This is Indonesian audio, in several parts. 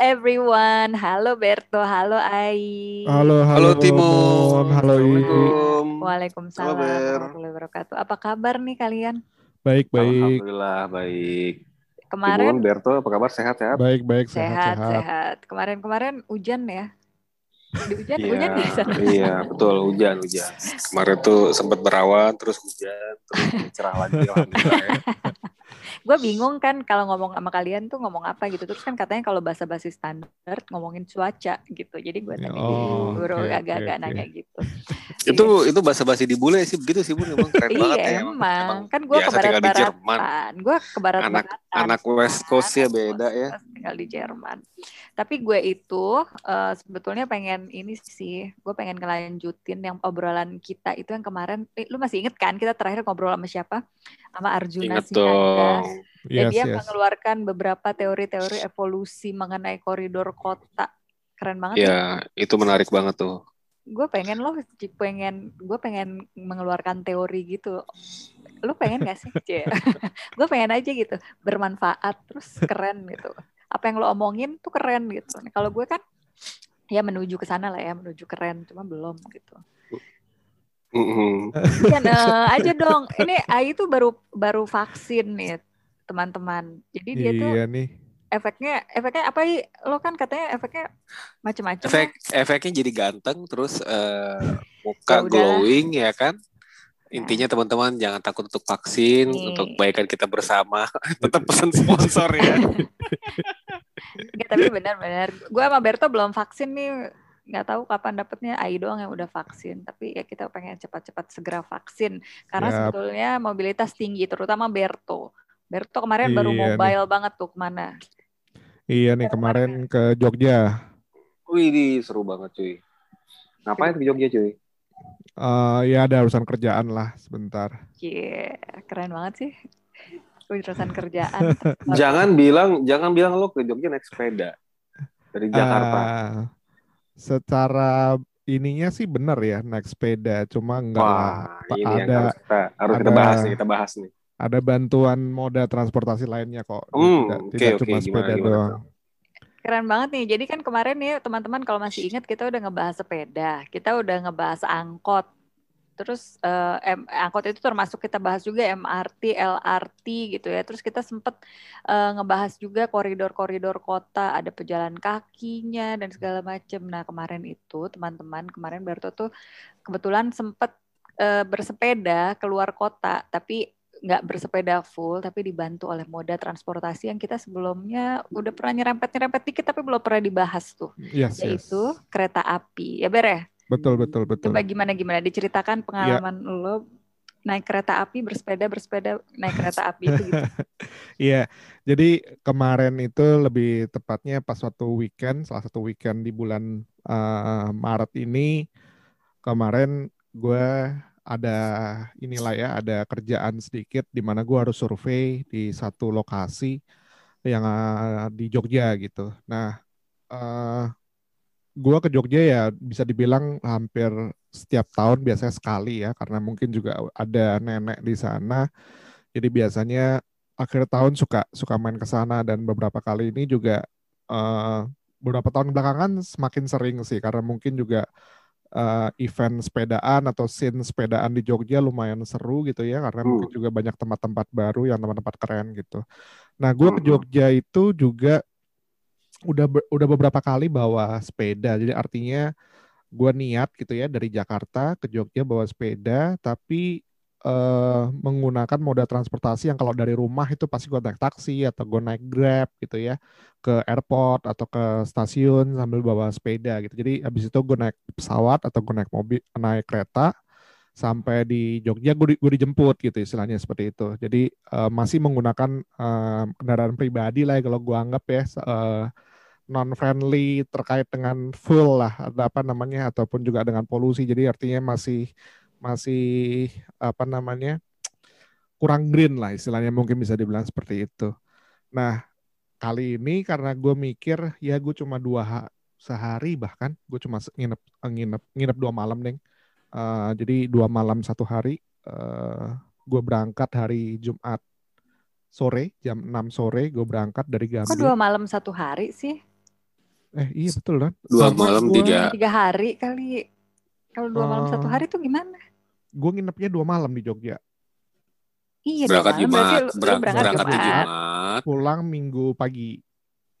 everyone. Halo Berto, halo Ai. Halo, Halo halo, Timo. Halo I. Assalamualaikum. Waalaikumsalam warahmatullahi wabarakatuh. Apa kabar nih kalian? Baik, baik, Alhamdulillah baik. Kemarin Timon, Berto, apa kabar? Sehat-sehat? baik, baik, sehat, sehat, sehat. sehat. Kemarin-kemarin hujan ya. Di hujan, Iya, hujan di sana. iya, betul hujan, hujan. Kemarin tuh sempat berawan, terus hujan, terus cerah lagi. Alhamdulillah ya. Gue bingung kan kalau ngomong sama kalian tuh ngomong apa gitu. Terus kan katanya kalau bahasa basi standar ngomongin cuaca gitu. Jadi gue tadi Oh, buru oke, agak-agak oke, nanya oke. gitu. itu itu bahasa basi di bule sih begitu sih bun emang keren banget iya ya. emang. kan gue ke Jerman. barat-baratan. Gue ke barat-baratan. Anak West Coast ya beda ya. tinggal di Jerman. Tapi gue itu eh, sebetulnya pengen ini sih, gue pengen ngelanjutin yang obrolan kita itu yang kemarin. Eh, lu masih inget kan kita terakhir ngobrol sama siapa? Sama Arjuna Ingat Sinaga. dong. Dan Yes, dia yes. mengeluarkan beberapa teori-teori evolusi mengenai koridor kota. Keren banget. Ya, itu menarik banget tuh. Gue pengen loh, Ci, pengen gue pengen mengeluarkan teori gitu. Lu pengen gak sih? gue pengen aja gitu, bermanfaat terus keren gitu. Apa yang lo omongin tuh keren gitu. Nah, kalau gue kan ya menuju ke sana lah ya, menuju keren, cuma belum gitu. Mm-mm. Ya, nah, aja dong. Ini AI itu baru baru vaksin nih, teman-teman. Jadi dia tuh Iya nih. efeknya efeknya apa sih? Lo kan katanya efeknya macam-macam. Efek ya. efeknya jadi ganteng, terus Ya muka udahlah. glowing ya kan. Intinya teman-teman jangan takut untuk vaksin, Nih. untuk kebaikan kita bersama. Tetap pesan sponsor ya. Nggak, tapi benar-benar. Gue sama Berto belum vaksin nih. Nggak tahu kapan dapetnya AI doang yang udah vaksin. Tapi ya kita pengen cepat-cepat segera vaksin. Karena Yap. sebetulnya mobilitas tinggi, terutama Berto. Berto kemarin baru Iya nih. mobile banget tuh ke mana. Iya nih kemarin ke Jogja. Wih, seru banget cuy. Ngapain ke Jogja cuy? Eh ya ada urusan kerjaan lah sebentar. Cie, keren banget sih. Urusan kerjaan. Jangan bilang, jangan bilang lo ke Jogja naik sepeda dari Jakarta. Eh, secara ininya sih bener ya naik sepeda, cuma enggak. Wah, ini yang ada harus kita harus kita ada- bahas nih, kita bahas nih. Ada bantuan moda transportasi lainnya kok. Hmm, tidak oke, tidak oke. cuma Gimana, sepeda gimana doang. tuh? Keren banget nih. Jadi kan kemarin nih teman-teman kalau masih ingat kita udah ngebahas sepeda, kita udah ngebahas angkot. Terus eh, M- angkot itu termasuk kita bahas juga MRT, LRT gitu ya. Terus kita sempet eh, ngebahas juga koridor-koridor kota, ada pejalan kakinya dan segala macem. Nah kemarin itu teman-teman kemarin Berto tuh kebetulan sempet eh, bersepeda keluar kota, tapi nggak bersepeda full tapi dibantu oleh moda transportasi yang kita sebelumnya udah pernah nyerempet-nyerempet dikit tapi belum pernah dibahas tuh. Yes, yes. yaitu kereta api. Ya Ber ya? Betul, betul, betul. coba gimana gimana? Diceritakan pengalaman lo naik kereta api bersepeda bersepeda naik kereta api itu gitu Iya, jadi kemarin itu lebih tepatnya pas suatu weekend, salah satu weekend di bulan eh, Maret ini, kemarin gue ada inilah ya, ada kerjaan sedikit di mana gue harus survei di satu lokasi yang eh, di Jogja gitu. Nah, eh gue ke Jogja ya bisa dibilang hampir setiap tahun biasanya sekali ya, karena mungkin juga ada nenek di sana. Jadi biasanya akhir tahun suka suka main ke sana dan beberapa kali ini juga eh, beberapa tahun belakangan semakin sering sih karena mungkin juga eh, event sepedaan atau scene sepedaan di Jogja lumayan seru gitu ya karena Hmm. mungkin juga banyak tempat-tempat baru yang tempat-tempat keren gitu. Nah, gue ke Hmm. Jogja itu juga udah be- udah beberapa kali bawa sepeda. Jadi artinya gue niat gitu ya dari Jakarta ke Jogja bawa sepeda, tapi eh, menggunakan moda transportasi yang kalau dari rumah itu pasti gue naik taksi atau gue naik Grab gitu ya ke airport atau ke stasiun sambil bawa sepeda gitu. Jadi habis itu gue naik pesawat atau gue naik mobil, naik kereta sampai di Jogja gue, di- gue dijemput gitu istilahnya seperti itu. Jadi eh, masih menggunakan eh, kendaraan pribadi lah ya kalau gue anggap ya eh, non friendly terkait dengan fuel lah atau apa namanya ataupun juga dengan polusi. Jadi artinya masih masih apa namanya kurang green lah istilahnya mungkin bisa dibilang seperti itu. Nah kali ini karena gue mikir ya gue cuma dua ha- sehari bahkan gue cuma nginep nginep nginep dua malam deng. Eh, jadi dua malam satu hari. eh gue berangkat hari Jumat sore jam 6 sore gue berangkat dari kok Gambir. dua malam satu hari sih Eh iya betul kan? Dua Sama malam gua- tiga. Tiga hari kali. Kalau dua malam satu Oh. hari tuh gimana? Gue nginepnya dua malam di Jogja. Iya, Berangkat malam Jumat, berangkat berangkat di Jumat. Jumat. Pulang minggu pagi.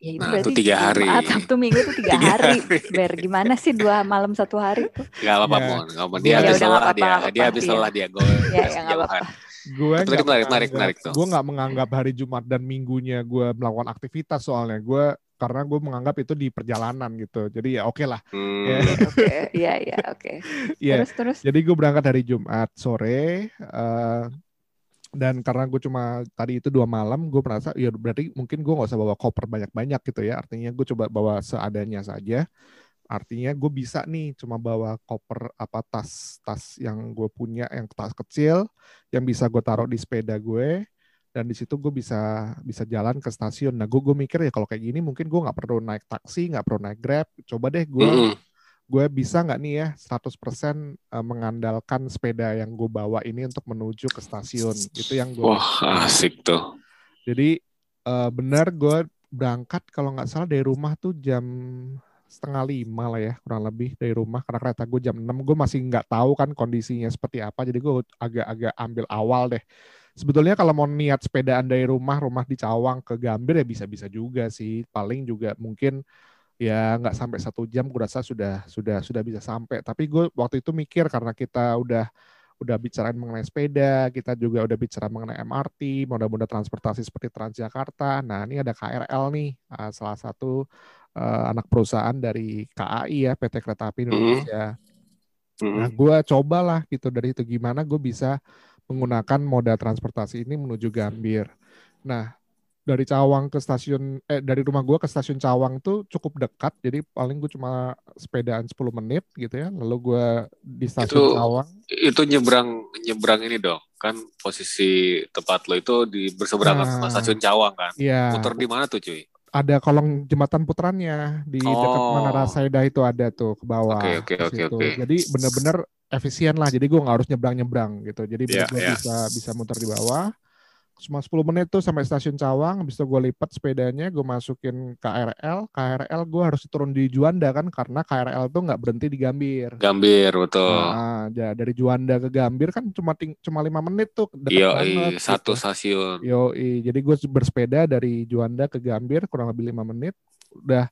Ya itu Nah, berarti itu tiga hari. Jumat, Sabtu Minggu itu tiga, Tiga hari. hari. Ber gimana sih dua malam satu hari tuh? Gak apa-apa, Ya. Mon. Gak apa Ya Dia habis udah, nggak lelah apa-apa, dia. Dia habis iya. lelah dia. Gue Ya, ya nggak apa-apa. Gue menarik, menarik, menarik tuh. Gue nggak menganggap hari Jumat dan Minggunya gue melakukan aktivitas soalnya gue karena gue menganggap itu di perjalanan gitu. Jadi ya oke lah. Hmm. Ya. Oke, iya iya oke. Iya. Terus terus. Jadi gue berangkat hari Jumat sore eh, dan karena gue cuma tadi itu dua malam, gue merasa ya berarti mungkin gue nggak usah bawa koper banyak-banyak gitu ya. Artinya gue coba bawa seadanya saja. Artinya gue bisa nih cuma bawa koper apa tas-tas yang gue punya yang tas kecil yang bisa gue taruh di sepeda gue dan di situ gue bisa bisa jalan ke stasiun. Nah gue gue mikir ya kalau kayak gini mungkin gue nggak perlu naik taksi, nggak perlu naik grab. Coba deh gue Mm-mm. gue bisa nggak nih ya 100% eh, mengandalkan sepeda yang gue bawa ini untuk menuju ke stasiun itu yang gue Wah, asik tuh. jadi eh, benar gue berangkat kalau nggak salah dari rumah tuh jam setengah lima lah ya kurang lebih dari rumah karena kereta gue jam 6 gue masih nggak tahu kan kondisinya seperti apa jadi gue agak-agak ambil awal deh sebetulnya kalau mau niat sepedaan dari rumah rumah di Cawang ke Gambir ya bisa-bisa juga sih. Paling juga mungkin ya nggak sampai satu jam gue rasa sudah sudah sudah bisa sampai. Tapi gue waktu itu mikir karena kita udah udah bicarain mengenai sepeda kita juga udah bicara mengenai MRT moda-moda transportasi seperti Transjakarta. Nah ini ada KRL nih uh, salah satu uh, anak perusahaan dari KAI ya PT Kereta Api Indonesia. Mm-mm. Nah, gue cobalah gitu dari itu gimana gue bisa menggunakan moda transportasi ini menuju Gambir. Nah, dari Cawang ke stasiun eh dari rumah gue ke stasiun Cawang tuh cukup dekat, jadi paling gue cuma sepedaan 10 menit gitu ya. Lalu gue di stasiun Itu- Cawang. Itu nyebrang nyebrang ini dong. Kan posisi tempat lo itu di berseberangan Nah. sama stasiun Cawang kan. Iya, Muter di mana tuh, cuy? Ada kolong jembatan putrannya di dekat Oh. Menara Saida itu ada tuh ke bawah. Oke, oke, ke oke. Jadi bener-bener efisien lah. Jadi gue nggak harus nyebrang-nyebrang gitu. Jadi Iya, gue iya. bisa bisa muter di bawah. Cuma 10 menit tuh sampai stasiun Cawang. Habis itu gue lipat sepedanya, gue masukin KRL. KRL gue harus turun di Juanda kan karena KRL tuh nggak berhenti di Gambir. Gambir, betul. Nah, ja- dari Juanda ke Gambir kan cuma ting- cuma lima menit tuh deket Iya, banget. satu gitu. stasiun. Yo, jadi gue bersepeda dari Juanda ke Gambir kurang lebih lima menit. Udah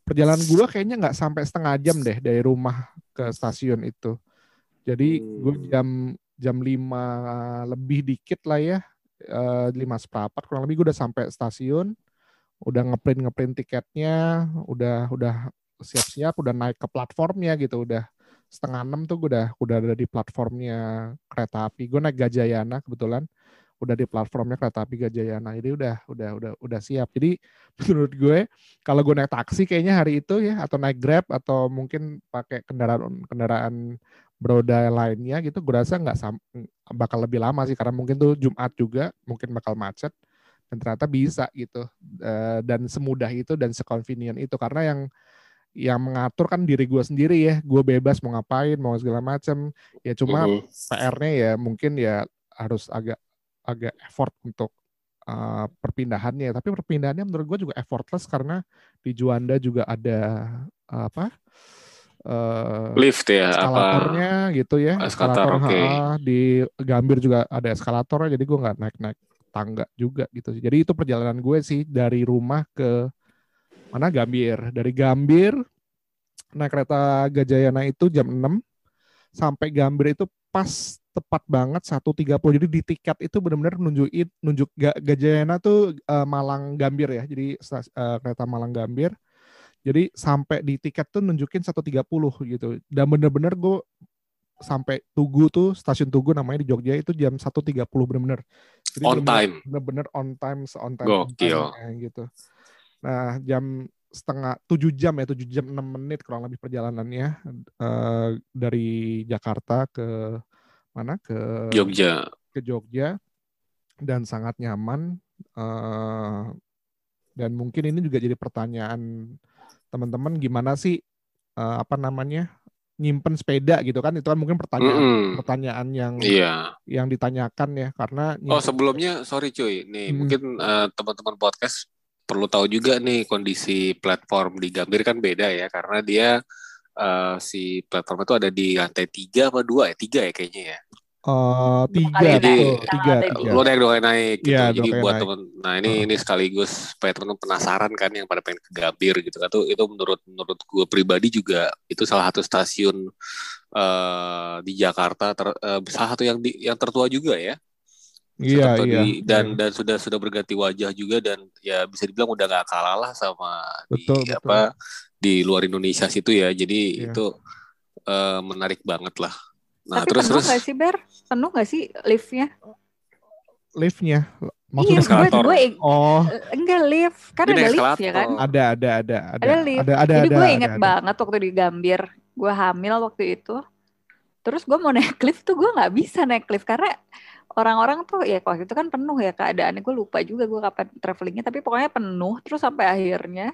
perjalanan gue kayaknya nggak sampai setengah jam deh dari rumah ke stasiun itu. Jadi gue Hmm. jam jam lima lebih dikit lah ya, eh, lima seperempat kurang lebih gue udah sampai stasiun. Udah ngeprint ngeprint tiketnya, udah udah siap-siap, udah naik ke platformnya gitu, udah setengah enam tuh gue udah udah ada di platformnya kereta api. Gue naik Gajayana kebetulan udah di platformnya kereta api Gajayana. Jadi udah udah udah udah siap. Jadi menurut gue kalau gue naik taksi kayaknya hari itu ya atau naik Grab atau mungkin pakai kendaraan kendaraan beroda lainnya gitu gue rasa nggak bakal lebih lama sih karena mungkin tuh Jumat juga mungkin bakal macet dan ternyata bisa gitu Eh, dan semudah itu dan seconvenient itu karena yang yang mengatur kan diri gue sendiri ya gue bebas mau ngapain mau segala macam ya cuma Mhm. PR-nya ya mungkin ya harus agak agak effort untuk uh, perpindahannya. Tapi perpindahannya menurut gue juga effortless karena di Juanda juga ada uh, apa uh, Lift ya, apa? eskalatornya gitu ya. Eskalator, oke. ha, di Gambir juga ada eskalatornya. Jadi gue nggak naik-naik tangga juga gitu. sih. Jadi itu perjalanan gue sih dari rumah ke mana Gambir. Dari Gambir naik kereta Gajayana itu jam 6 sampai Gambir itu pas tepat banget 1.30 jadi di tiket itu benar-benar nunjukin nunjuk Ga- Gajayana tuh eh, Malang Gambir ya jadi eh, kereta Malang Gambir jadi sampai di tiket tuh nunjukin 1.30 gitu dan bener-bener gue sampai Tugu tuh stasiun Tugu namanya di Jogja itu jam 1.30 bener-bener Jadi On time. bener-bener on time on time Gokil. gitu nah jam setengah tujuh jam ya tujuh jam enam menit kurang lebih perjalanannya eh, dari Jakarta ke mana ke Jogja. ke Jogja dan sangat nyaman eh, dan mungkin ini juga jadi pertanyaan teman-teman gimana sih eh, apa namanya nyimpen sepeda gitu kan itu kan mungkin pertanyaan Mm-mm. pertanyaan yang Iya. yang ditanyakan ya karena Oh nyimpen- sebelumnya sorry cuy, nih Hmm. mungkin eh, teman-teman podcast perlu tahu juga nih kondisi platform di Gambir kan beda ya karena dia uh, si platform itu ada di lantai tiga apa dua ya tiga ya kayaknya ya. Uh, tiga, jadi tiga, tiga. lo naik dua naik gitu. Ya, jadi buat naik. temen, nah ini uh. ini sekaligus supaya temen penasaran kan yang pada pengen ke Gambir gitu kan. Itu, itu menurut menurut gue pribadi juga itu salah satu stasiun uh, di Jakarta ter, uh, salah satu yang di, yang tertua juga ya. Iya, iya. Di, dan iya. dan sudah sudah berganti wajah juga dan ya bisa dibilang udah gak kalah lah sama betul, di betul. apa di luar Indonesia situ ya. Jadi iya. itu uh, menarik banget lah. Nah, Tapi terus penuh terus gak sih Ber? Penuh gak sih liftnya? Liftnya? Maksudnya iya, gue, gue oh enggak lift kan ada lift ya kan? Ada ada ada ada. Ada lift. Ada, ada, Jadi ada, gue ada, inget ada, banget waktu di Gambir, gue hamil waktu itu. Terus gue mau naik lift tuh gue nggak bisa naik lift karena orang-orang tuh ya waktu itu kan penuh ya keadaannya gue lupa juga gue kapan travelingnya tapi pokoknya penuh terus sampai akhirnya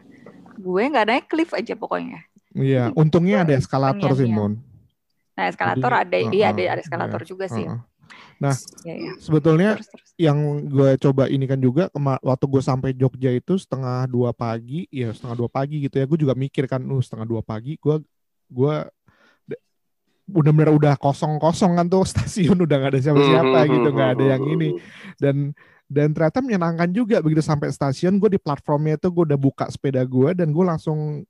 gue nggak naik lift aja pokoknya. Iya, untungnya ada eskalator sih Mon. Nah, eskalator Jadi, ada, uh, iya ada, ada eskalator iya, juga sih. Uh, nah, ya, ya. sebetulnya terus, terus. yang gue coba ini kan juga waktu gue sampai Jogja itu setengah dua pagi, ya setengah dua pagi gitu ya, gue juga mikir kan, uh setengah dua pagi, gue gue benar-benar udah kosong-kosong kan tuh stasiun udah nggak ada siapa-siapa hmm, gitu, nggak ada yang ini dan dan ternyata menyenangkan juga begitu sampai stasiun gue di platformnya itu gue udah buka sepeda gue dan gue langsung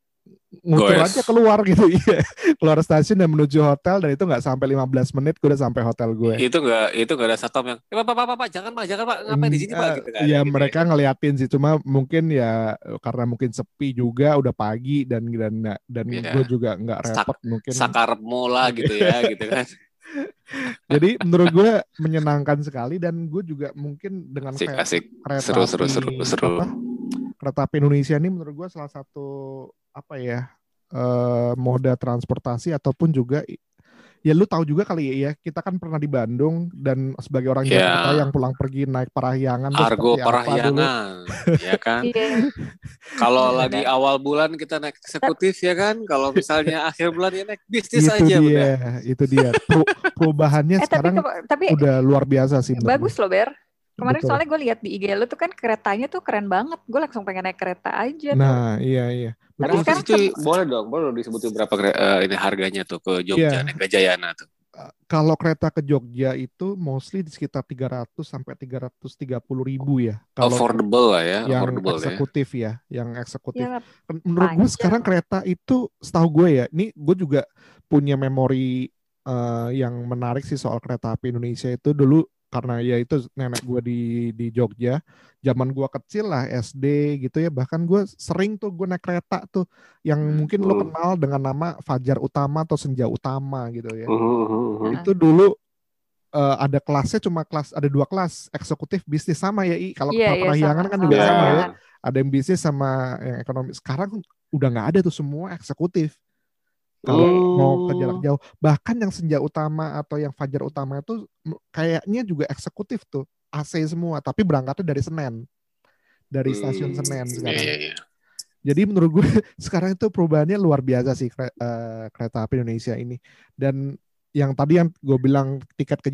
ngutur aja keluar gitu iya keluar stasiun dan menuju hotel dan itu nggak sampai 15 menit gue udah sampai hotel gue itu nggak itu nggak ada satpam yang eh, pak pak pak pak jangan pak jangan pak ngapain di sini pak gitu kan ya gitu mereka ya. ngeliatin sih cuma mungkin ya karena mungkin sepi juga udah pagi dan dan dan yeah. gue juga nggak repot Sak, mungkin sakarmu lah gitu ya gitu kan jadi menurut gue menyenangkan sekali dan gue juga mungkin dengan asik, asik. kereta seru, seru, seru, seru. Apa, kereta api Indonesia ini menurut gue salah satu apa ya uh, moda transportasi ataupun juga ya lu tahu juga kali ya kita kan pernah di Bandung dan sebagai orang yeah. Jakarta yang pulang pergi naik parahyangan Argo parahyangan ya kan? Yeah. kalau lagi awal bulan kita naik eksekutif ya kan? Kalau misalnya akhir bulan ya naik bisnis itu aja dia, udah. itu dia. Perubahannya eh, sekarang tapi, tapi, udah luar biasa sih bagus loh Ber Kemarin Betul. soalnya gue lihat di IG lu tuh kan keretanya tuh keren banget. Gue langsung pengen naik kereta aja. Nah, tuh. iya iya. Tapi sekarang cuy, boleh dong, boleh dong disebutin berapa uh, ini harganya tuh ke Jogja, yeah. naik Gajayana tuh. Uh, kalau kereta ke Jogja itu mostly di sekitar 300 sampai 330 ribu ya. Kalau affordable lah ya, yang affordable eksekutif ya. ya, yang eksekutif. Ya, Menurut gue sekarang kereta itu setahu gue ya, ini gue juga punya memori uh, yang menarik sih soal kereta api Indonesia itu dulu karena ya itu nenek gue di di Jogja. Zaman gue kecil lah SD gitu ya. Bahkan gue sering tuh gue naik kereta tuh yang hmm. mungkin lo kenal dengan nama Fajar Utama atau Senja Utama gitu ya. Uh, itu dulu uh, ada kelasnya cuma kelas ada dua kelas eksekutif bisnis sama ya i. Kalau yeah, yeah, parahyangan kan juga yeah. sama ya. Ada yang bisnis sama yang ekonomi. Sekarang udah nggak ada tuh semua eksekutif kalau oh. mau ke jarak jauh bahkan yang senja utama atau yang fajar utama itu kayaknya juga eksekutif tuh AC semua tapi berangkatnya dari Senen dari stasiun hmm. Senen sekarang yeah, yeah, yeah. jadi menurut gue sekarang itu perubahannya luar biasa sih uh, kereta api Indonesia ini dan yang tadi yang gue bilang tiket ke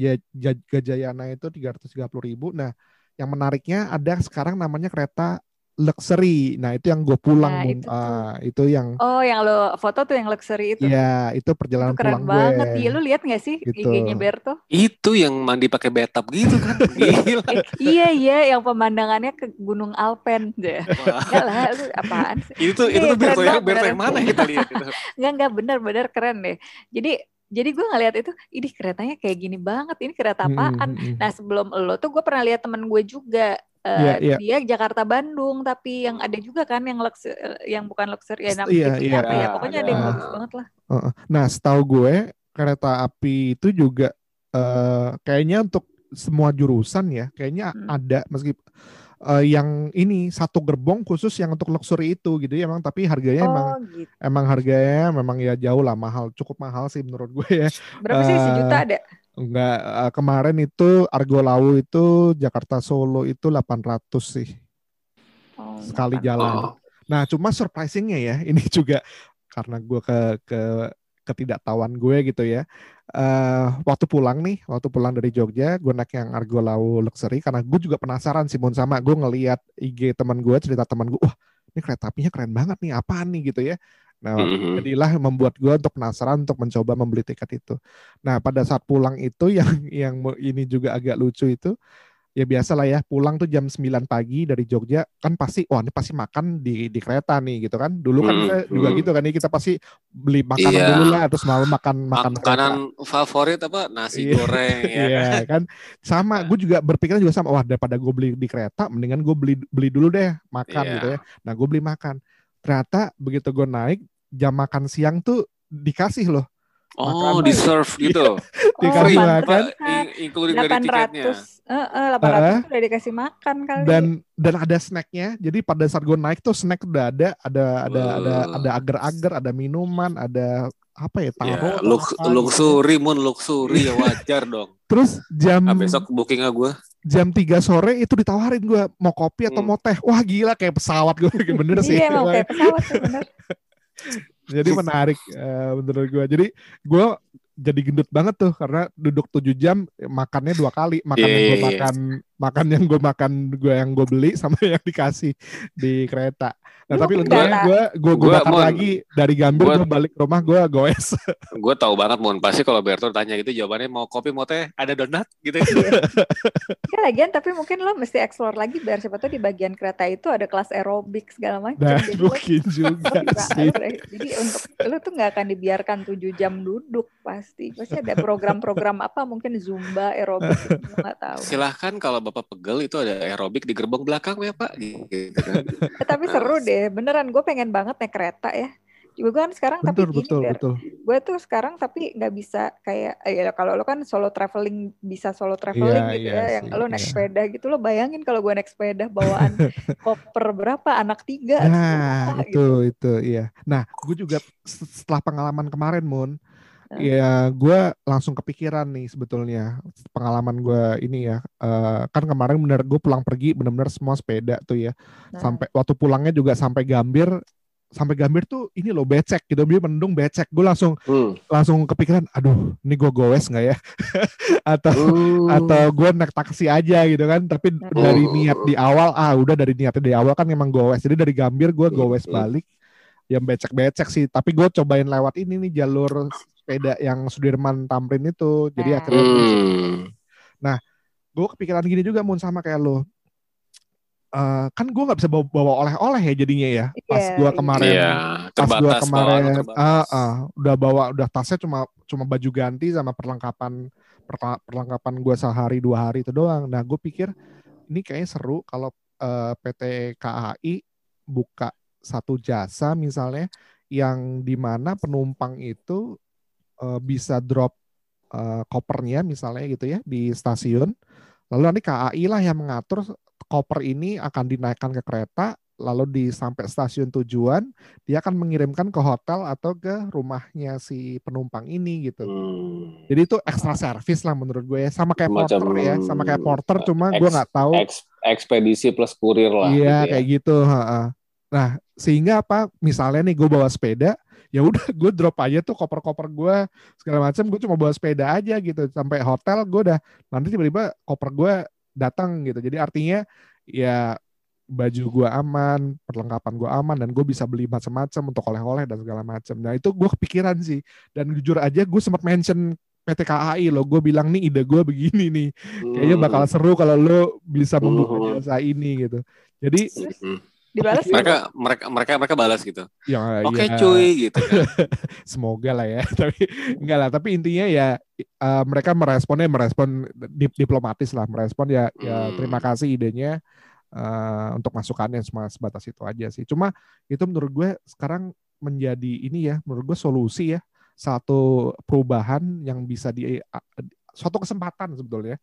Gajayana itu 330 ribu nah yang menariknya ada sekarang namanya kereta luxury. Nah, itu yang gue pulang. Nah, itu, uh, itu yang Oh, yang lo foto tuh yang luxury itu. Iya, itu perjalanan itu keren pulang banget. gue. Iya, lu lihat gak sih gitu. IG-nya Berto? Itu yang mandi pakai bathtub gitu kan. Gila. iya, iya, yang pemandangannya ke Gunung Alpen deh. Enggak lah, lu apaan sih? itu itu tuh Berto yang Berto yang mana kita lihat itu. Enggak, enggak benar-benar keren deh. Jadi jadi gue ngeliat itu, ini keretanya kayak gini banget, ini kereta apaan? Hmm, hmm, hmm. Nah sebelum lo tuh gue pernah lihat temen gue juga, uh, yeah, yeah. dia Jakarta Bandung, tapi yang ada juga kan yang luxury, yang bukan luxury, ya namanya yeah, yeah. apa ya, pokoknya ada yang bagus banget lah. Nah setahu gue kereta api itu juga uh, kayaknya untuk semua jurusan ya, kayaknya hmm. ada meskipun uh, yang ini satu gerbong khusus yang untuk luxury itu gitu ya emang tapi harganya oh, emang gitu. emang harganya memang ya jauh lah mahal cukup mahal sih menurut gue ya berapa uh, sih sejuta ada enggak uh, kemarin itu Argo Lawu itu Jakarta Solo itu 800 sih oh, sekali jalan oh. nah cuma surprisingnya ya ini juga karena gue ke ke ketidaktahuan gue gitu ya. Uh, waktu pulang nih, waktu pulang dari Jogja, gue naik yang Argo Lau Luxury karena gue juga penasaran sih Mun sama gue ngeliat IG teman gue, cerita teman gue, wah ini kereta apinya keren banget nih, apaan nih gitu ya. Nah, mm-hmm. jadilah membuat gue untuk penasaran untuk mencoba membeli tiket itu. Nah, pada saat pulang itu yang yang ini juga agak lucu itu ya biasa lah ya pulang tuh jam 9 pagi dari Jogja kan pasti wah ini pasti makan di di kereta nih gitu kan dulu kan hmm, juga hmm. gitu kan kita pasti beli makanan iya. dulu lah terus malam makan makan makanan kereta. favorit apa nasi iya. goreng ya iya, kan sama gue juga berpikir juga sama wah daripada gue beli di kereta mendingan gue beli beli dulu deh makan iya. gitu ya nah gue beli makan ternyata begitu gue naik jam makan siang tuh dikasih loh Oh, di serve gitu. Dikasih oh, makan. Including dari tiketnya. Uh, uh, 800 uh, udah dikasih makan kali. Dan dan ada snacknya. Jadi pada saat gue naik tuh snack udah ada, ada ada uh. ada ada agar-agar, ada minuman, ada apa ya taro ya, lux, apa, luxury gitu. mun luxury ya wajar dong terus jam nah, besok booking gue jam 3 sore itu ditawarin gue mau kopi atau hmm. mau teh wah gila kayak pesawat gue bener sih iya mau kayak pesawat bener jadi menarik uh, menurut gue jadi gue jadi gendut banget tuh karena duduk tujuh jam makannya dua kali makan yeah, yang gue yeah, iya. makan yeah. makan yang gue makan gue yang gue beli sama yang dikasih di kereta Nah, tapi untungnya gue gue gue bakar lagi dari Gambir gue balik rumah gue goes. gue tahu banget mon pasti kalau Berto tanya gitu jawabannya mau kopi mau teh ada donat gitu. ya lagian tapi mungkin lo mesti explore lagi biar siapa tuh di bagian kereta itu ada kelas aerobik segala macam. Nah, mungkin juga sih. Jadi untuk lo tuh nggak akan dibiarkan tujuh jam duduk pasti. Pasti ada program-program apa mungkin zumba aerobik nggak tahu. Silahkan kalau bapak pegel itu ada aerobik di gerbong belakang ya pak. Gitu kan. Eh, tapi seru deh beneran gue pengen banget naik kereta ya juga gue kan sekarang betul, tapi betul, gini betul. gue tuh sekarang tapi nggak bisa kayak ya kalau lo kan solo traveling bisa solo traveling yeah, gitu yeah, ya yang lo naik yeah. sepeda gitu lo bayangin kalau gue naik sepeda bawaan koper berapa anak tiga nah itu gitu. itu iya nah gue juga setelah pengalaman kemarin Moon Ya, gue langsung kepikiran nih sebetulnya pengalaman gue ini ya. Uh, kan kemarin bener gue pulang pergi bener-bener semua sepeda tuh ya. Nah. Sampai waktu pulangnya juga sampai Gambir, sampai Gambir tuh ini loh becek gitu, dia mendung becek. Gue langsung hmm. langsung kepikiran, aduh, ini gue goes nggak ya? atau uh. atau gue naik taksi aja gitu kan? Tapi uh. dari niat di awal, ah udah dari niatnya di awal kan memang goes. Jadi dari Gambir gue goes balik yang becek-becek sih tapi gue cobain lewat ini nih jalur sepeda yang Sudirman Tamrin itu. Jadi hmm. akhirnya hmm. Nah, gue kepikiran gini juga Mun sama kayak lo. Uh, kan gue nggak bisa bawa, bawa oleh-oleh ya jadinya ya pas yeah, gue kemarin yeah. pas gue kemarin uh, uh, udah bawa udah tasnya cuma cuma baju ganti sama perlengkapan perlengkapan gue sehari dua hari itu doang nah gue pikir ini kayaknya seru kalau uh, PT KAI buka satu jasa misalnya yang di mana penumpang itu uh, bisa drop uh, kopernya misalnya gitu ya di stasiun. Lalu nanti KAI lah yang mengatur koper ini akan dinaikkan ke kereta, lalu di sampai stasiun tujuan dia akan mengirimkan ke hotel atau ke rumahnya si penumpang ini gitu. Hmm. Jadi itu extra service lah menurut gue ya, sama kayak Macam, porter ya, sama kayak porter cuma gue nggak tahu. Eks, ekspedisi plus kurir lah. Iya gitu ya. kayak gitu. Nah sehingga apa? Misalnya nih gue bawa sepeda, ya udah gue drop aja tuh koper-koper gue segala macam gue cuma bawa sepeda aja gitu sampai hotel gue udah nanti tiba-tiba koper gue datang gitu. Jadi artinya ya baju gue aman perlengkapan gue aman dan gue bisa beli macam-macam untuk oleh-oleh dan segala macam nah itu gue kepikiran sih. Dan jujur aja gue sempat mention PT KAI lo gue bilang nih ide gue begini nih. Kayaknya bakal seru kalau lo bisa membuka hmm. jasa ini gitu. Jadi hmm dibalas mereka mereka mereka mereka balas gitu ya, oke okay, ya. cuy gitu kan. semoga lah ya tapi enggak lah tapi intinya ya uh, mereka meresponnya merespon dip diplomatis lah merespon ya, ya hmm. ya terima kasih idenya uh, untuk masukannya cuma sebatas itu aja sih cuma itu menurut gue sekarang menjadi ini ya menurut gue solusi ya satu perubahan yang bisa di suatu kesempatan sebetulnya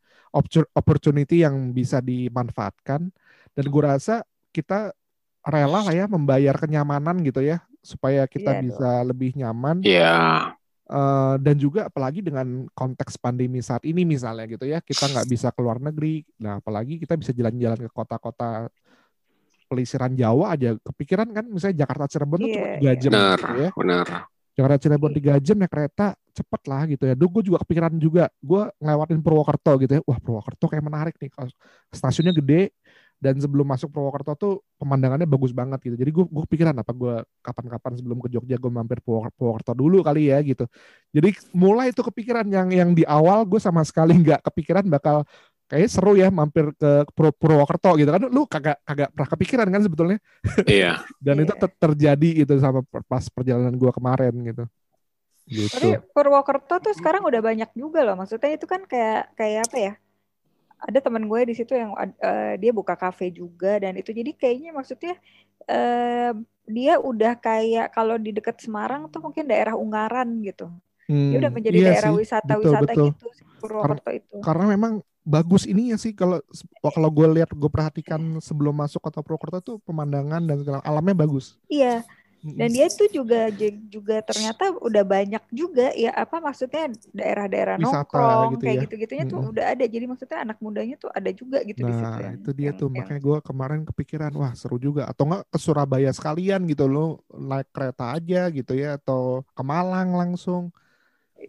opportunity yang bisa dimanfaatkan dan gue rasa kita rela lah ya membayar kenyamanan gitu ya supaya kita yeah, bisa dong. lebih nyaman. Iya. Yeah. Uh, dan juga apalagi dengan konteks pandemi saat ini misalnya gitu ya kita nggak bisa keluar negeri. Nah apalagi kita bisa jalan-jalan ke kota-kota pelisiran Jawa aja kepikiran kan misalnya Jakarta Cirebon yeah, tuh cuma tiga iya. jam benar, gitu ya. Benar. Jakarta Cirebon tiga jam naik kereta cepet lah gitu ya. Duh gue juga kepikiran juga, gue ngelewatin Purwokerto gitu ya. Wah Purwokerto kayak menarik nih, stasiunnya gede dan sebelum masuk Purwokerto tuh pemandangannya bagus banget gitu. Jadi gue gue pikiran apa gue kapan-kapan sebelum ke Jogja gue mampir Purwokerto dulu kali ya gitu. Jadi mulai itu kepikiran yang yang di awal gue sama sekali nggak kepikiran bakal kayak seru ya mampir ke Purwokerto gitu kan lu kagak kagak pernah kepikiran kan sebetulnya iya dan iya. itu ter terjadi gitu sama pas perjalanan gue kemarin gitu gitu. Tapi Purwokerto tuh sekarang udah banyak juga loh maksudnya itu kan kayak kayak apa ya ada teman gue di situ yang uh, dia buka kafe juga dan itu jadi kayaknya maksudnya uh, dia udah kayak kalau di dekat Semarang tuh mungkin daerah Ungaran gitu Hmm, dia udah menjadi iya daerah wisata-wisata gitu Purwokerto itu. Karena memang bagus ini ya sih kalau kalau gue lihat gue perhatikan sebelum masuk kota Purwokerto tuh pemandangan dan segala alamnya bagus. Iya. Dan dia itu juga juga ternyata udah banyak juga ya apa maksudnya daerah-daerah nongkrong gitu kayak ya. gitu-gitunya tuh udah ada. Jadi maksudnya anak mudanya tuh ada juga gitu nah, di situ. Nah, itu dia yang, tuh yang... makanya gue kemarin kepikiran wah seru juga atau enggak ke Surabaya sekalian gitu lo naik kereta aja gitu ya atau ke Malang langsung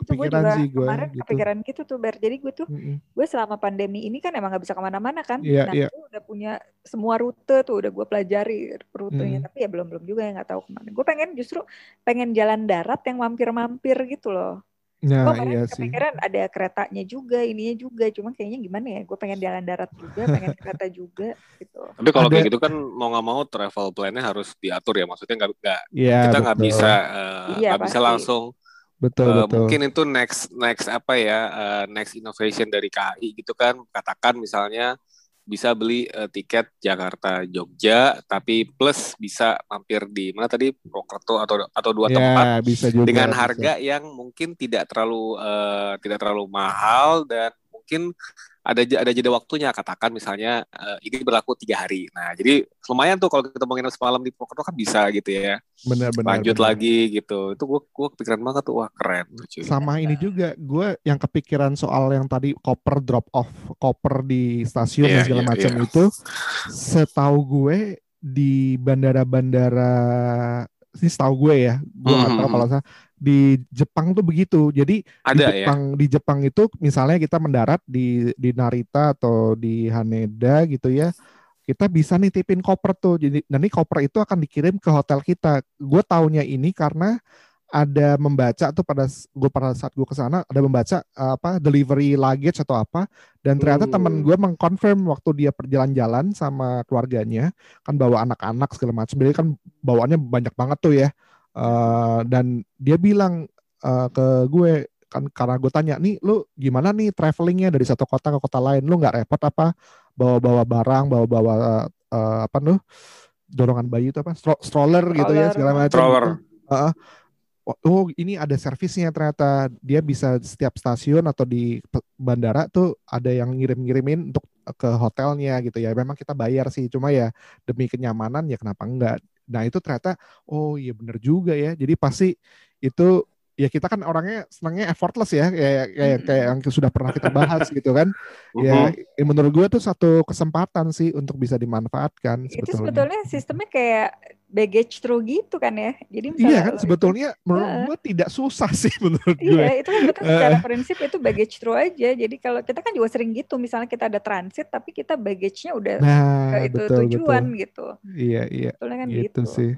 itu gue juga sih gue, kemarin gitu. kepikiran gitu tuh Ber jadi gue tuh mm -hmm. gue selama pandemi ini kan emang gak bisa ke mana-mana kan yeah, nah yeah. gue udah punya semua rute tuh udah gue pelajari rutenya mm. tapi ya belum belum juga ya nggak tahu ke mana gue pengen justru pengen jalan darat yang mampir-mampir gitu loh Nah, gue iya kepikiran sih. ada keretanya juga, ininya juga. Cuma kayaknya gimana ya? Gue pengen jalan darat juga, pengen kereta juga, gitu. Tapi kalau kayak gitu kan mau nggak mau travel plan-nya harus diatur ya. Maksudnya nggak nggak ya, kita nggak bisa uh, iya, bisa langsung Betul, uh, betul. Mungkin itu next next apa ya uh, next innovation dari KAI gitu kan. Katakan misalnya bisa beli uh, tiket Jakarta Jogja tapi plus bisa mampir di mana tadi Purwokerto atau atau dua ya, tempat bisa juga, dengan harga bisa. yang mungkin tidak terlalu uh, tidak terlalu mahal dan mungkin ada ada jeda waktunya katakan misalnya uh, ini berlaku tiga hari nah jadi lumayan tuh kalau kita mau nginep semalam di Purwokerto kan bisa gitu ya benar benar lanjut benar. lagi gitu itu gue gue kepikiran banget tuh wah keren cuy. sama ini juga gue yang kepikiran soal yang tadi koper drop off koper di stasiun yeah, dan segala yeah, macam yeah. itu setahu gue di bandara-bandara ini setahu gue ya gue nggak mm -hmm. tahu kalau saya di Jepang tuh begitu. Jadi Ada, di ya? Jepang ya? di Jepang itu misalnya kita mendarat di di Narita atau di Haneda gitu ya. Kita bisa nitipin koper tuh. Jadi nanti koper itu akan dikirim ke hotel kita. Gue taunya ini karena ada membaca tuh pada gue pada saat gue ke sana ada membaca apa delivery luggage atau apa dan ternyata hmm. temen gue mengkonfirm waktu dia perjalan-jalan sama keluarganya kan bawa anak-anak segala macam jadi kan bawaannya banyak banget tuh ya uh, dan dia bilang uh, ke gue kan karena gue tanya nih lu gimana nih travelingnya dari satu kota ke kota lain? Lu nggak repot apa? Bawa-bawa barang bawa-bawa uh, apa tuh dorongan bayi itu apa? Stro stroller, gitu ya segala macam stroller. Uh, oh ini ada servisnya ternyata. Dia bisa setiap stasiun atau di bandara tuh ada yang ngirim-ngirimin untuk ke hotelnya gitu ya. Memang kita bayar sih cuma ya demi kenyamanan ya kenapa enggak Nah itu ternyata oh iya bener juga ya. Jadi pasti itu ya kita kan orangnya senangnya effortless ya kayak kayak kayak yang sudah pernah kita bahas gitu kan. Ya, ya menurut gue tuh satu kesempatan sih untuk bisa dimanfaatkan sebetulnya. Itu sebetulnya sistemnya kayak baggage through gitu kan ya. Jadi misalnya Iya kan sebetulnya itu, menurut uh, gue tidak susah sih menurut iya, gue. Iya, itu kan betul secara uh, prinsip itu baggage through aja. Jadi kalau kita kan juga sering gitu, misalnya kita ada transit tapi kita baggage-nya udah nah, ke itu betul, tujuan betul. gitu. Iya, iya. Betulnya kan gitu. gitu. sih.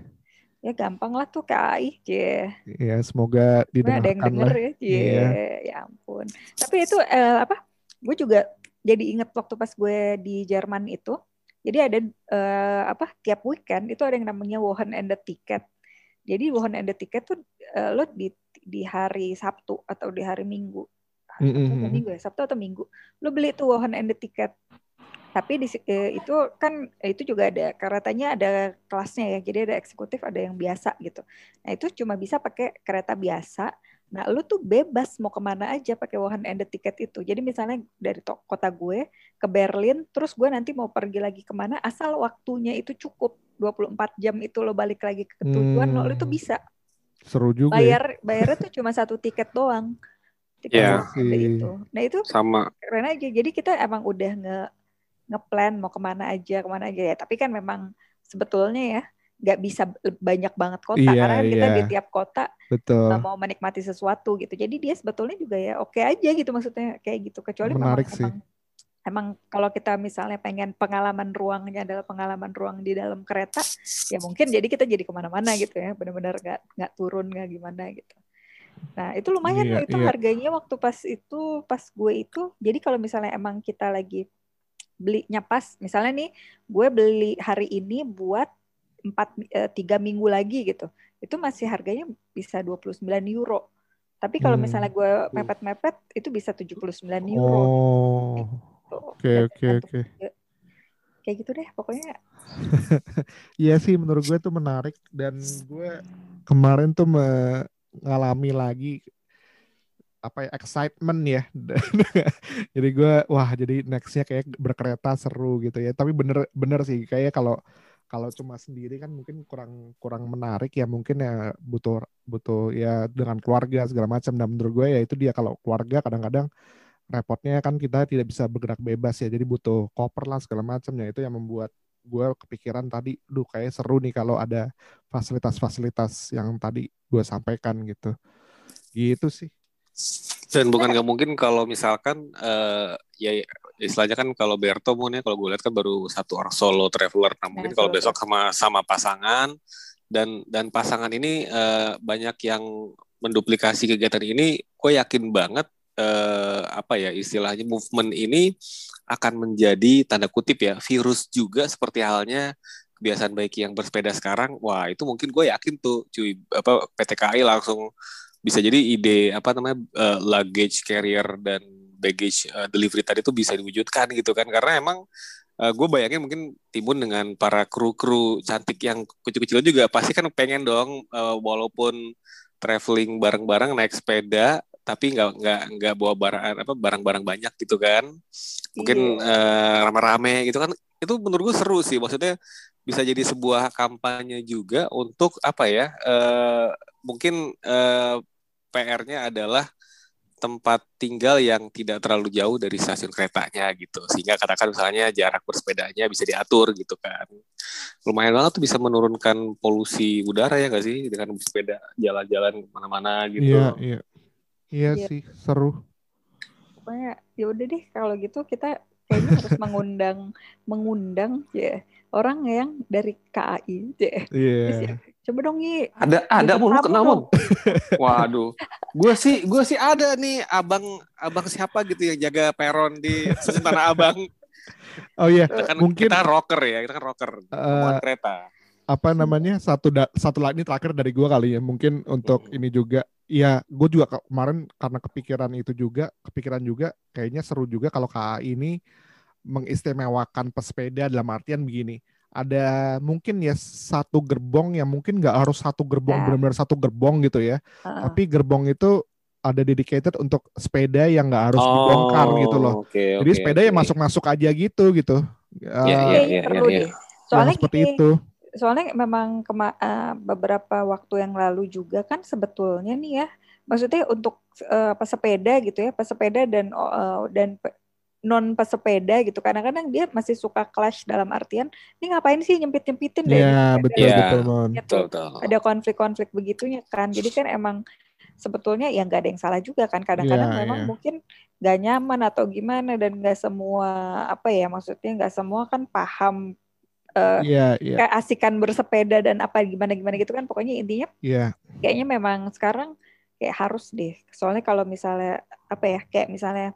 Ya gampang lah tuh KAI, Cie. Iya, semoga didengarkan ada yang denger lah. ya, Cie. Iya. Ya ampun. Tapi itu uh, apa? Gue juga jadi inget waktu pas gue di Jerman itu, jadi ada uh, apa tiap weekend itu ada yang namanya Wohan and the Ticket. Jadi Wohan and the Ticket tuh uh, lo di di hari Sabtu atau di hari Minggu. Mm -hmm. Minggu ya, Sabtu atau Minggu. Lo beli tuh Wohan and the Ticket. Tapi di uh, itu kan itu juga ada keretanya ada kelasnya ya. Jadi ada eksekutif, ada yang biasa gitu. Nah, itu cuma bisa pakai kereta biasa Nah, lu tuh bebas mau ke mana aja pakai one ended ticket itu. Jadi misalnya dari kota gue ke Berlin, terus gue nanti mau pergi lagi ke mana, asal waktunya itu cukup 24 jam itu lo balik lagi ke tujuan, hmm. lo itu bisa. Seru juga. Bayar ya. bayarnya tuh cuma satu tiket doang. Tiket yeah. itu. Nah itu sama. Keren aja. Jadi kita emang udah nge ngeplan mau ke mana aja, ke mana aja ya. Tapi kan memang sebetulnya ya nggak bisa banyak banget kota Iya, karena kan kita iya. di tiap kota Betul. mau menikmati sesuatu gitu. Jadi dia sebetulnya juga ya oke aja gitu maksudnya kayak gitu. Kecuali Menarik memang sih. emang emang kalau kita misalnya pengen pengalaman ruangnya adalah pengalaman ruang di dalam kereta, ya mungkin jadi kita jadi ke mana-mana gitu ya, benar-benar nggak nggak turun nggak gimana gitu. Nah itu lumayan loh itu iya. harganya waktu pas itu pas gue itu. Jadi kalau misalnya emang kita lagi belinya pas, misalnya nih gue beli hari ini buat empat eh, tiga minggu lagi gitu, itu masih harganya bisa 29 euro. Tapi kalau Hmm. misalnya gue mepet-mepet itu bisa 79 euro. Oh, Tuh, oke oke tergantung oke. Kayak gitu deh pokoknya. Iya sih menurut gue itu menarik dan gue kemarin tuh mengalami lagi apa ya excitement ya. jadi gue wah jadi nextnya kayak berkereta seru gitu ya. Tapi bener bener sih kayak kalau kalau cuma sendiri kan mungkin kurang kurang menarik ya mungkin ya butuh butuh ya dengan keluarga segala macam dan menurut gue ya itu dia kalau keluarga kadang-kadang repotnya kan kita tidak bisa bergerak bebas ya jadi butuh koper lah segala macamnya itu yang membuat gue kepikiran tadi, duh kayak seru nih kalau ada fasilitas-fasilitas yang tadi gue sampaikan gitu. Gitu sih. Dan bukan nggak mungkin kalau misalkan eh, ya istilahnya kan kalau Berto mungkin ya kalau gue lihat kan baru satu orang solo traveler. Nah mungkin Nah, kalau besok sama sama pasangan dan dan pasangan ini eh, banyak yang menduplikasi kegiatan ini, gue yakin banget eh, apa ya istilahnya movement ini akan menjadi tanda kutip ya virus juga seperti halnya kebiasaan baik yang bersepeda sekarang. Wah itu mungkin gue yakin tuh cuy apa PT KAI langsung bisa jadi ide apa namanya uh, luggage carrier dan baggage uh, delivery tadi tuh bisa diwujudkan gitu kan. Karena emang uh, gue bayangin mungkin Timun dengan para kru-kru cantik yang kecil-kecil juga pasti kan pengen dong uh, walaupun traveling bareng-bareng naik sepeda tapi nggak nggak nggak bawa barang apa barang-barang banyak gitu kan. Mungkin uh, rame-rame gitu kan. Itu menurut gue seru sih. Maksudnya bisa jadi sebuah kampanye juga untuk apa ya uh, mungkin uh, PR-nya adalah tempat tinggal yang tidak terlalu jauh dari stasiun keretanya gitu sehingga katakan misalnya jarak bersepedanya bisa diatur gitu kan lumayan banget tuh bisa menurunkan polusi udara ya nggak sih dengan bersepeda jalan-jalan ke mana-mana gitu Iya, iya. Iya Iya. sih, seru. Pokoknya ya udah deh kalau gitu kita kayaknya harus mengundang mengundang ya orang yang dari KAI ya. Iya. Coba dong Yi. Ada ada lu tamu kenal mun. Waduh. gue sih gue sih ada nih abang abang siapa gitu yang jaga peron di stasiun Tanah Abang Oh iya, kita kan Mungkin- kita rocker ya kita kan rocker eh, rombongan kereta apa namanya satu da- satu lagi ini terakhir dari gua kali ya mungkin untuk Hmm. ini juga ya gue juga ke- kemarin karena kepikiran itu juga kepikiran juga kayaknya seru juga kalau KAI ini mengistimewakan pesepeda dalam artian begini ada mungkin ya satu gerbong yang mungkin nggak harus satu gerbong Nah. benar-benar satu gerbong gitu ya Heeh. tapi gerbong itu ada dedicated untuk sepeda yang nggak harus dibongkar gitu loh Oh, oke, jadi sepeda oke. yang masuk-masuk aja gitu gitu Iya, iya, iya, perlu iya. Soalnya seperti gini, itu soalnya memang kema- eh, beberapa waktu yang lalu juga kan sebetulnya nih ya, maksudnya untuk eh, pesepeda gitu ya, pesepeda dan eh, dan non pesepeda gitu, kadang-kadang dia masih suka clash dalam artian, ini ngapain sih nyempit-nyempitin deh? Iya di sepeda betul Iya. betul gitu. betul betul. Ada konflik-konflik begitunya kan, jadi kan emang sebetulnya ya nggak ada yang salah juga kan, kadang-kadang Iya, memang iya. mungkin nggak nyaman atau gimana dan nggak semua apa ya maksudnya nggak semua kan paham eh, Iya iya. kayak asikan bersepeda dan apa gimana gimana gitu kan. Pokoknya intinya iya. kayaknya memang sekarang kayak harus deh. Soalnya kalau misalnya apa ya kayak misalnya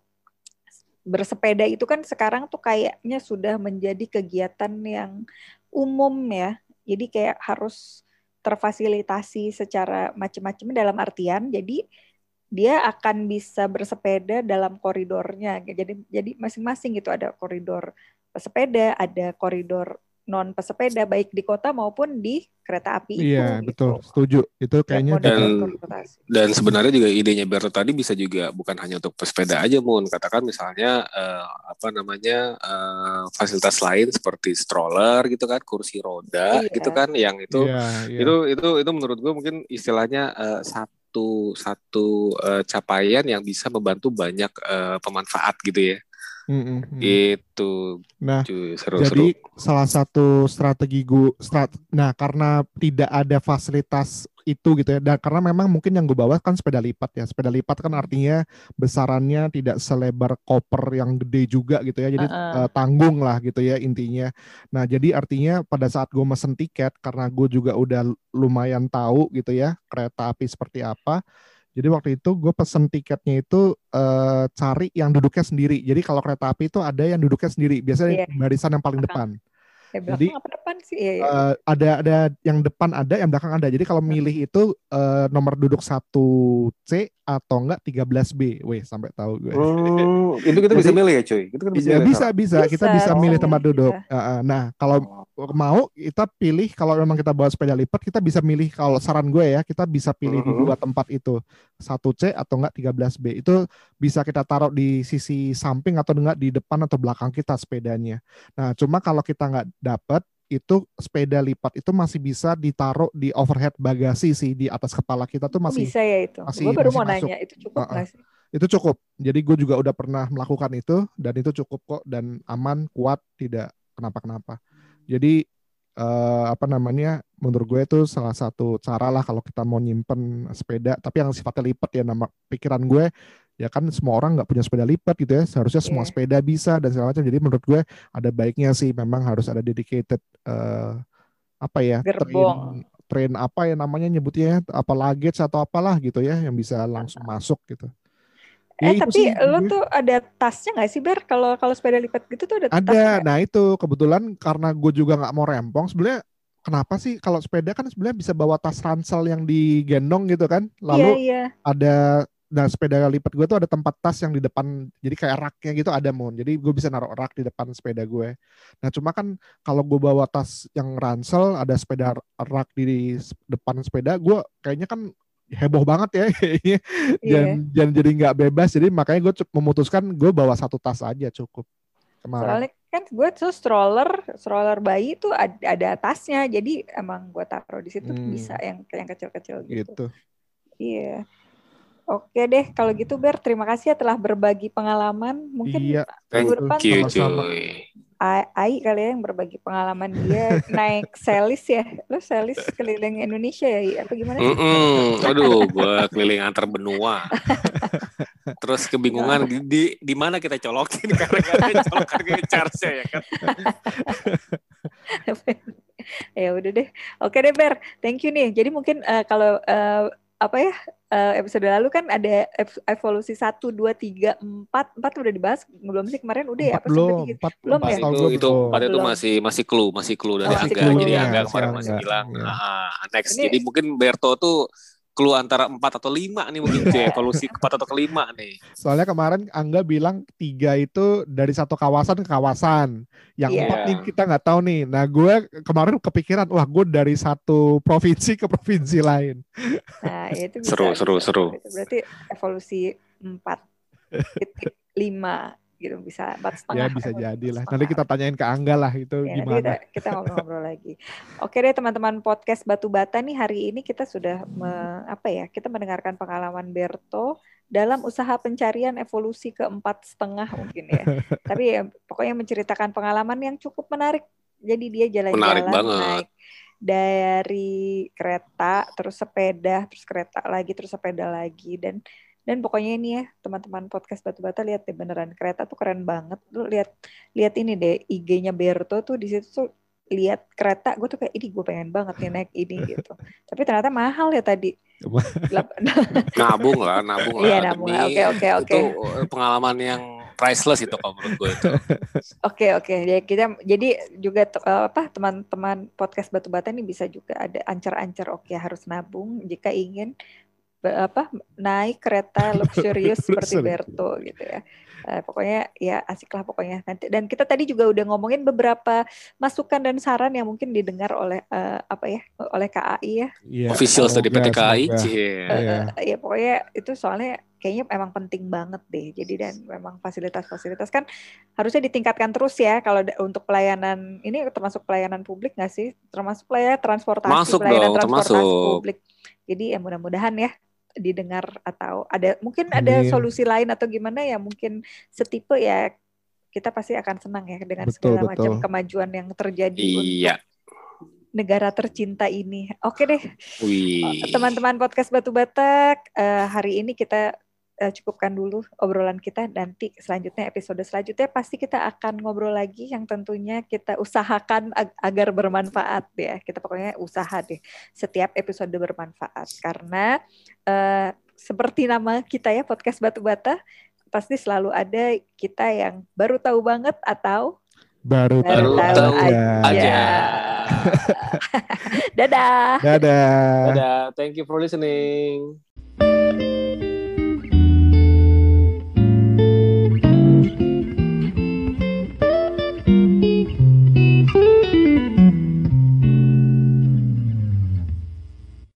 bersepeda itu kan sekarang tuh kayaknya sudah menjadi kegiatan yang umum ya. Jadi kayak harus terfasilitasi secara macam-macam dalam artian jadi dia akan bisa bersepeda dalam koridornya. Jadi jadi masing-masing gitu ada koridor pesepeda ada koridor non pesepeda baik di kota maupun di kereta api itu iya gitu. betul setuju itu kayaknya Dan- transportasi. Dan sebenarnya juga idenya Berto tadi bisa juga bukan hanya untuk pesepeda aja, Mun. Katakan misalnya eh, apa namanya eh, fasilitas lain seperti stroller gitu kan, kursi roda Iya. gitu kan, yang itu Iya, iya. itu itu itu menurut gue mungkin istilahnya eh, satu satu eh, capaian yang bisa membantu banyak eh, pemanfaat gitu ya. Mm, mm, mm. Itu Nah, cuy seru Jadi seru. salah satu strategi gue, strat, nah karena tidak ada fasilitas itu gitu ya, dan karena memang mungkin yang gue bawa kan sepeda lipat ya, sepeda lipat kan artinya besarannya tidak selebar koper yang gede juga gitu ya, jadi Uh-uh. eh, tanggung lah gitu ya intinya. Nah jadi artinya pada saat gue mesen tiket, karena gue juga udah lumayan tahu gitu ya kereta api seperti apa, jadi waktu itu gue pesen tiketnya itu eh, cari yang duduknya sendiri. Jadi kalau kereta api itu ada yang duduknya sendiri. Biasanya Iya. barisan yang paling depan. Eh, Jadi, belakang apa depan sih? Iya, iya. Eh, ada ada yang depan ada, yang belakang ada. Jadi kalau milih itu eh, nomor duduk 1C atau enggak 13B. Weh, sampai tahu gue. Hmm, itu kita bisa Jadi- milih ya cuy. Itu kita bisa Iya milih. bisa bisa kita Bisa, bisa bisa milih tempat duduk. bisa. Uh, uh, Nah kalau Oh. mau kita pilih kalau memang kita bawa sepeda lipat kita bisa milih kalau saran gue ya kita bisa pilih di Mhm. dua tempat itu 1C atau enggak 13B itu bisa kita taruh di sisi samping atau enggak di depan atau belakang kita sepedanya. Nah cuma kalau kita nggak dapat itu sepeda lipat itu masih bisa ditaruh di overhead bagasi sih di atas kepala kita tuh masih bisa ya itu. masih- Gue baru masih mau masuk. nanya itu cukup nggak sih? itu cukup. Jadi gue juga udah pernah melakukan itu dan itu cukup kok dan aman, kuat, tidak kenapa-kenapa. Jadi eh, apa namanya? Menurut gue itu salah satu cara lah kalau kita mau nyimpen sepeda, tapi yang sifatnya lipat ya nama pikiran gue ya kan semua orang nggak punya sepeda lipat gitu ya. Seharusnya semua Iya. sepeda bisa dan segala macam. Jadi menurut gue ada baiknya sih memang harus ada dedicated eh, apa ya? Gerbong. Train, train apa ya namanya nyebutnya ya, apa luggage atau apalah gitu ya yang bisa langsung masuk gitu. Ya, eh itu tapi sih, lo gue. tuh ada tasnya nggak sih Ber? Kalau kalau sepeda lipat gitu tuh ada, Ada. nggak? Nah itu kebetulan karena gue juga nggak mau rempong. Sebenarnya kenapa sih kalau sepeda kan sebenarnya bisa bawa tas ransel yang digendong gitu kan? Iya Lalu iya. ada nah sepeda lipat gue tuh ada tempat tas yang di depan jadi kayak raknya gitu ada mon jadi gue bisa naruh rak di depan sepeda gue nah cuma kan kalau gue bawa tas yang ransel ada sepeda rak di depan sepeda gue kayaknya kan heboh banget ya kayaknya Iya. dan, dan jadi nggak bebas jadi makanya gue memutuskan gue bawa satu tas aja cukup kemarin Soalnya kan gue tuh stroller, stroller bayi tuh ada, ada tasnya, jadi emang gue taruh di situ Hmm. bisa yang yang kecil-kecil gitu. gitu Iya. Oke deh, kalau gitu Ber, terima kasih ya telah berbagi pengalaman. Mungkin iya Thank minggu depan you Sama-sama. Ai kali ya yang berbagi pengalaman dia naik selis ya. Lo selis keliling Indonesia ya, apa gimana sih? Mm-mm. Aduh, gue keliling antar benua. Terus kebingungan di, di, di mana kita colokin karena gak ada colokan ke charge ya kan. ya udah deh. Oke deh Ber, thank you nih. Jadi mungkin eh, kalau eh, apa ya eh, episode lalu kan ada ev- evolusi 1, 2, 3, 4. 4 udah dibahas belum sih kemarin udah ya? empat Apa belum tiga? empat Belum empat ya? itu gue itu belum. pada itu Belum. masih masih clue masih clue dari Oh, Angga jadi Angga kemarin masih bilang Iya. ah, next Ini- jadi mungkin Berto tuh clue antara empat atau lima nih mungkin cuy evolusi ke empat atau ke lima nih Soalnya kemarin Angga bilang tiga itu dari satu kawasan ke kawasan. Yang Iya. empat nih kita nggak tahu nih. Nah gue kemarin kepikiran, wah gue dari satu provinsi ke provinsi lain. Nah, itu bisa. Seru, seru, seru. Itu berarti evolusi 4 lima gitu bisa empat setengah. Ya bisa jadi lah. Nanti kita tanyain ke Angga lah itu Ya, gimana. kita, kita ngobrol-ngobrol lagi. Oke deh teman-teman podcast Batu Bata nih hari ini kita sudah me- apa ya kita mendengarkan pengalaman Berto dalam usaha pencarian evolusi ke empat setengah mungkin ya. Tapi ya pokoknya menceritakan pengalaman yang cukup menarik. Jadi dia Menarik jalan-jalan banget. naik dari kereta terus sepeda terus kereta lagi terus sepeda lagi dan dan pokoknya ini ya teman-teman podcast batu bata lihat deh beneran kereta tuh keren banget. Lu lihat lihat ini deh IG-nya Berto tuh di situ tuh lihat kereta gue tuh kayak ini gue pengen banget nih naik ini gitu. Tapi ternyata mahal ya tadi. Nabung lah nabung lah iya nabung demi oke oke oke. itu eh, pengalaman yang priceless itu kalau menurut gue itu. Oke oke. Ya kita jadi juga eh, apa teman-teman podcast batu bata ini bisa juga ada ancar-ancar oke harus nabung jika ingin apa naik kereta luxurious seperti. Berto gitu ya. Eh, pokoknya ya asik lah pokoknya nanti dan kita tadi juga udah ngomongin beberapa masukan dan saran yang mungkin didengar oleh eh, apa ya oleh KAI ya. Iya, officials dari PT KAI. Iya. Eh, ya pokoknya itu soalnya kayaknya emang penting banget deh. Jadi dan memang fasilitas-fasilitas kan harusnya ditingkatkan terus ya kalau untuk pelayanan ini termasuk pelayanan publik nggak sih? Termasuk pelayanan transportasi, Masuk pelayanan dong, transportasi termasuk. publik. Jadi ya mudah-mudahan ya didengar atau ada mungkin ada Amin. solusi lain atau gimana ya mungkin setipe ya kita pasti akan senang ya dengan Betul, segala macam kemajuan yang terjadi Iya. untuk negara tercinta ini. Oke deh, Wih. teman-teman podcast Batu Batak, eh, hari ini kita eh, cukupkan dulu obrolan kita. Nanti selanjutnya episode selanjutnya pasti kita akan ngobrol lagi yang tentunya kita usahakan ag- agar bermanfaat ya. Kita pokoknya usaha deh setiap episode bermanfaat karena eh, seperti nama kita ya podcast Batu Bata pasti selalu ada kita yang baru tahu banget atau Baru, baru, Baru tahu, tahu aja. aja. Dadah. Dadah. Dadah. Thank you for listening.